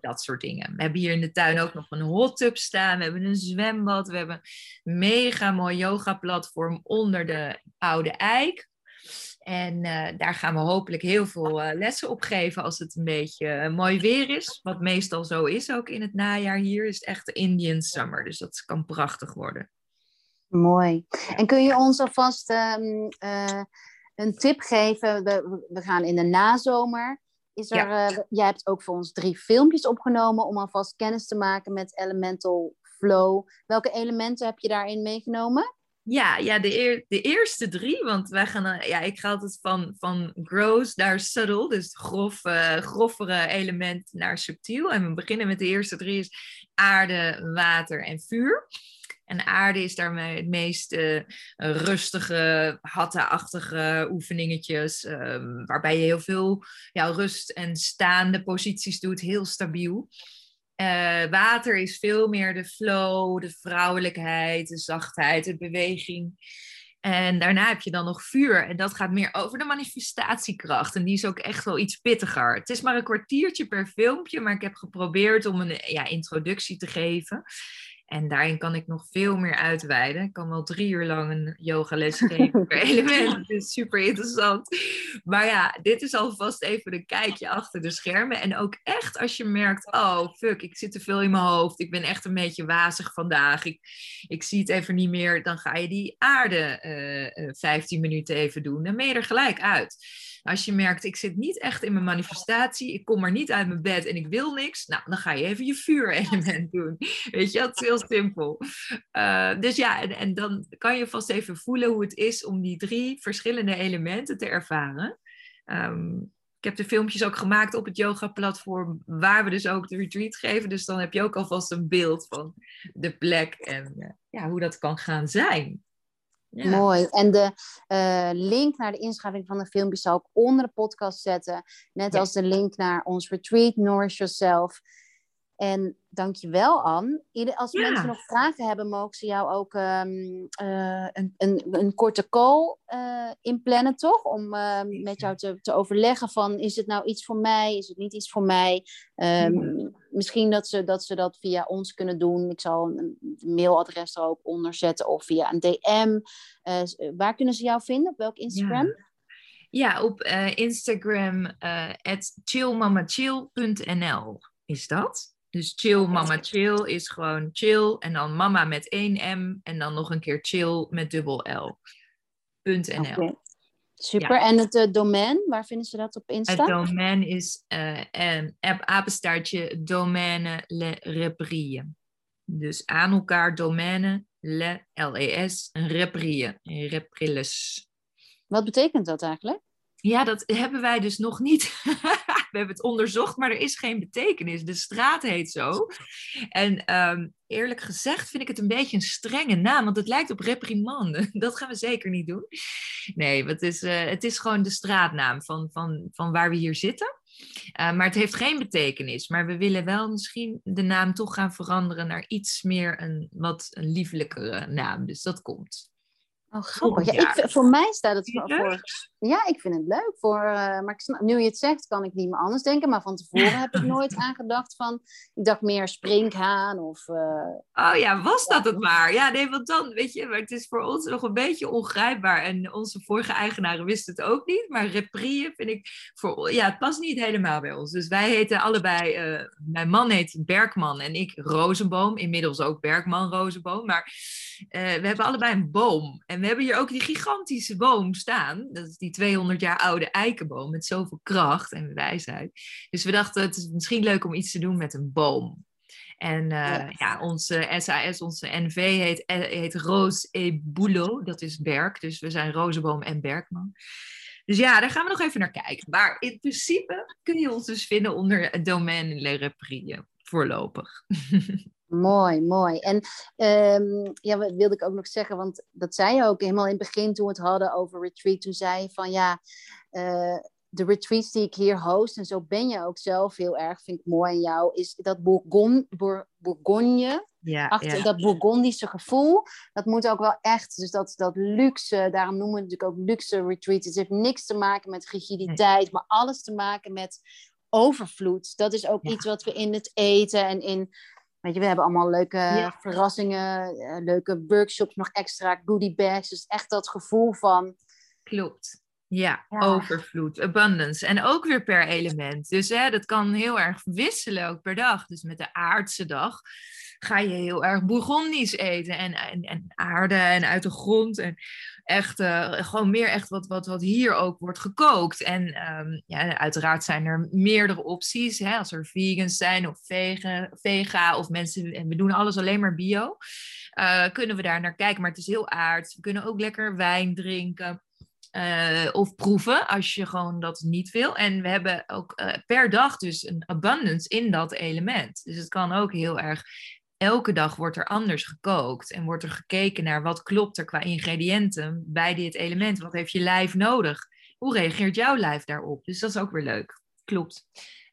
dat soort dingen. We hebben hier in de tuin ook nog een hot tub staan. We hebben een zwembad. We hebben een mega mooi yoga platform onder de oude eik. En uh, daar gaan we hopelijk heel veel uh, lessen op geven als het een beetje uh, mooi weer is. Wat meestal zo is ook in het najaar hier. Is het echt de Indian summer. Dus dat kan prachtig worden. Mooi. En kun je ons alvast um, een tip geven? We, we, gaan in de nazomer. Is er, ja. jij hebt ook voor ons drie filmpjes opgenomen om alvast kennis te maken met Elemental Flow. Welke elementen heb je daarin meegenomen? Ja, ja de, de eerste drie, want wij gaan, ja, ik ga altijd van, van gross naar subtle, dus grof, uh, groffere element naar subtiel. En we beginnen met de eerste drie, is aarde, water en vuur. En aarde is daarmee het meest uh, rustige, hatta-achtige oefeningetjes, waarbij je heel veel ja, rust en staande posities doet, heel stabiel. Uh, water is veel meer de flow, de vrouwelijkheid, de zachtheid, de beweging. En daarna heb je dan nog vuur. En dat gaat meer over de manifestatiekracht. En die is ook echt wel iets pittiger. Het is maar een kwartiertje per filmpje, maar ik heb geprobeerd om een ja, introductie te geven. En daarin kan ik nog veel meer uitweiden. Ik kan wel drie uur lang een yogales geven per element. Het is super interessant. Maar ja, dit is alvast even een kijkje achter de schermen. En ook echt als je merkt, oh fuck, ik zit te veel in mijn hoofd. Ik ben echt een beetje wazig vandaag. Ik, ik zie het even niet meer. Dan ga je die aarde uh, uh, 15 minuten even doen. Dan ben je er gelijk uit. Als je merkt, ik zit niet echt in mijn manifestatie, ik kom maar niet uit mijn bed en ik wil niks, nou, dan ga je even je vuurelement doen. Weet je, dat is heel simpel. Uh, dus ja, en, en, dan kan je vast even voelen hoe het is om die drie verschillende elementen te ervaren. Um, ik heb de filmpjes ook gemaakt op het yoga-platform, waar we dus ook de retreat geven. Dus dan heb je ook alvast een beeld van de plek en uh, ja, hoe dat kan gaan zijn. Ja. Mooi. En de uh, link naar de inschrijving van de filmpjes zal ik onder de podcast zetten. Net ja. als de link naar ons retreat, Nourish Yourself. En dankjewel, Anne. Als mensen nog vragen hebben, mogen ze jou ook um, uh, een, een, een, korte call uh, inplannen, toch? Om uh, met jou te, te overleggen van, is het nou iets voor mij? Is het niet iets voor mij? Um, Misschien dat ze, dat ze dat via ons kunnen doen. Ik zal een mailadres er ook onder zetten of via een DM. waar kunnen ze jou vinden? Op welk Instagram? Ja. Ja, op Instagram uh, chillmamachill.nl is dat. Dus chill mama chill is gewoon chill en dan mama met één M en dan nog een keer chill met dubbel L. .nl. Super. En het uh, domein, waar vinden ze dat op Insta? Het domein is uh, apenstaartje domaine le reprie. Dus aan elkaar domaine le L-E-S reprie. Reprilles. Wat betekent dat eigenlijk? Ja, dat hebben wij dus nog niet. we hebben het onderzocht, maar er is geen betekenis. De straat heet zo. En ehm, eerlijk gezegd vind ik het een beetje een strenge naam, want het lijkt op reprimande. Dat gaan we zeker niet doen. Nee, het is, uh, het is gewoon de straatnaam van, van, van waar we hier zitten. Uh, maar het heeft geen betekenis. Maar we willen wel misschien de naam toch gaan veranderen naar iets meer een wat een liefelijkere naam. Dus dat komt. Oh, grappig. Ja, ik, voor mij staat het voor. Ja, ik vind het leuk. Voor, uh, maar ik, nu je het zegt, kan ik niet meer anders denken. Maar van tevoren heb ik nooit aangedacht van. Ik dacht meer springhaan of. Uh, oh ja, was dat het maar? Ja, nee, want dan, weet je, maar het is voor ons nog een beetje ongrijpbaar. En onze vorige eigenaren wisten het ook niet. Maar reprie vind ik. Voor, ja, het past niet helemaal bij ons. Dus wij heten allebei. Uh, mijn man heet Bergman en ik Rozenboom. Inmiddels ook Bergman Rozenboom. Maar we hebben allebei een boom. En we hebben hier ook die gigantische boom staan. Dat is die 200 jaar oude eikenboom met zoveel kracht en wijsheid. Dus we dachten, het is misschien leuk om iets te doen met een boom. En uh, ja. onze SAS, onze NV heet, heet Roos e Boulot. Dat is Berk. Dus we zijn Rozenboom en Berkman. Dus ja, daar gaan we nog even naar kijken. Maar in principe kun je ons dus vinden onder het domein Le Reprie, voorlopig. Mooi, mooi. En um, ja, wat wilde ik ook nog zeggen, want dat zei je ook helemaal in het begin toen we het hadden over retreat. Toen zei je van ja, uh, de retreats die ik hier host, en zo ben je ook zelf heel erg, vind ik mooi in jou, is dat Bourgogne, Bourgogne ja, achter ja. dat Bourgondische gevoel, dat moet ook wel echt, dus dat, dat luxe, daarom noemen we het natuurlijk ook luxe retreat. Het heeft niks te maken met rigiditeit, maar alles te maken met overvloed. Dat is ook iets wat we in het eten en in Weet je, we hebben allemaal leuke verrassingen, eh, leuke workshops, nog extra goodie bags. Dus echt dat gevoel van... Klopt. Ja, overvloed, abundance. En ook weer per element. Dus hè, dat kan heel erg wisselen, ook per dag. Dus met de aardse dag ga je heel erg Bourgondisch eten. En, en, en aarde en uit de grond. En echt uh, gewoon meer echt wat, wat, wat hier ook wordt gekookt. En um, ja, uiteraard zijn er meerdere opties. Hè, als er vegans zijn of vega, vega of mensen, en we doen alles alleen maar bio. Uh, kunnen we daar naar kijken. Maar het is heel aards. We kunnen ook lekker wijn drinken. Uh, of proeven als je gewoon dat niet wil. En we hebben ook uh, per dag dus een abundance in dat element. Dus het kan ook heel erg elke dag wordt er anders gekookt en wordt er gekeken naar wat klopt er qua ingrediënten bij dit element. Wat heeft je lijf nodig? Hoe reageert jouw lijf daarop? Dus dat is ook weer leuk. Klopt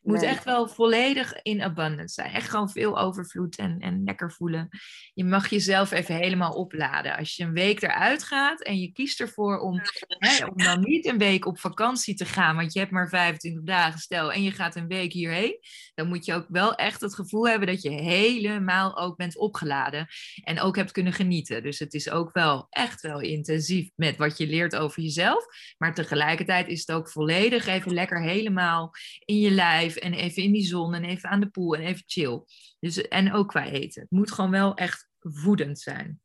moet echt wel volledig in abundance zijn. Echt gewoon veel overvloed en, en lekker voelen. Je mag jezelf even helemaal opladen. Als je een week eruit gaat en je kiest ervoor om, hè, om dan niet een week op vakantie te gaan, want je hebt maar 25 dagen stel en je gaat een week hierheen, dan moet je ook wel echt het gevoel hebben dat je helemaal ook bent opgeladen en ook hebt kunnen genieten. Dus het is ook wel echt wel intensief met wat je leert over jezelf, maar tegelijkertijd is het ook volledig even lekker helemaal in je lijf en even in die zon en even aan de poel en even chill. Dus, en ook qua eten. Het moet gewoon wel echt voedend zijn.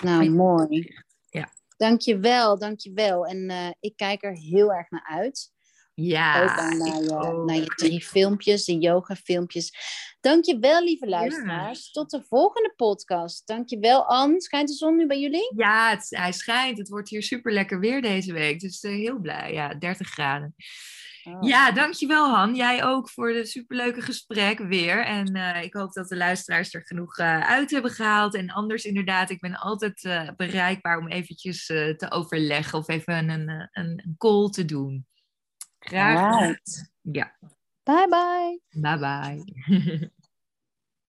Nou, mooi. Ja. Dankjewel, dankjewel. En uh, ik kijk er heel erg naar uit. Ja, ook naar, je, naar je drie filmpjes, de yoga filmpjes. Dankjewel, lieve luisteraars. Tot de volgende podcast. Dankjewel, Anne. Schijnt de zon nu bij jullie? Ja, het, hij schijnt. Het wordt hier super lekker weer deze week. Dus uh, heel blij. Ja, 30 graden. Oh. Ja, dankjewel Han. Jij ook voor de superleuke gesprek weer. En uh, ik hoop dat de luisteraars er genoeg uh, uit hebben gehaald. En anders inderdaad, ik ben altijd uh, bereikbaar om eventjes te overleggen of even een, een, een call te doen. Graag. Right. Ja. Bye bye. Bye bye.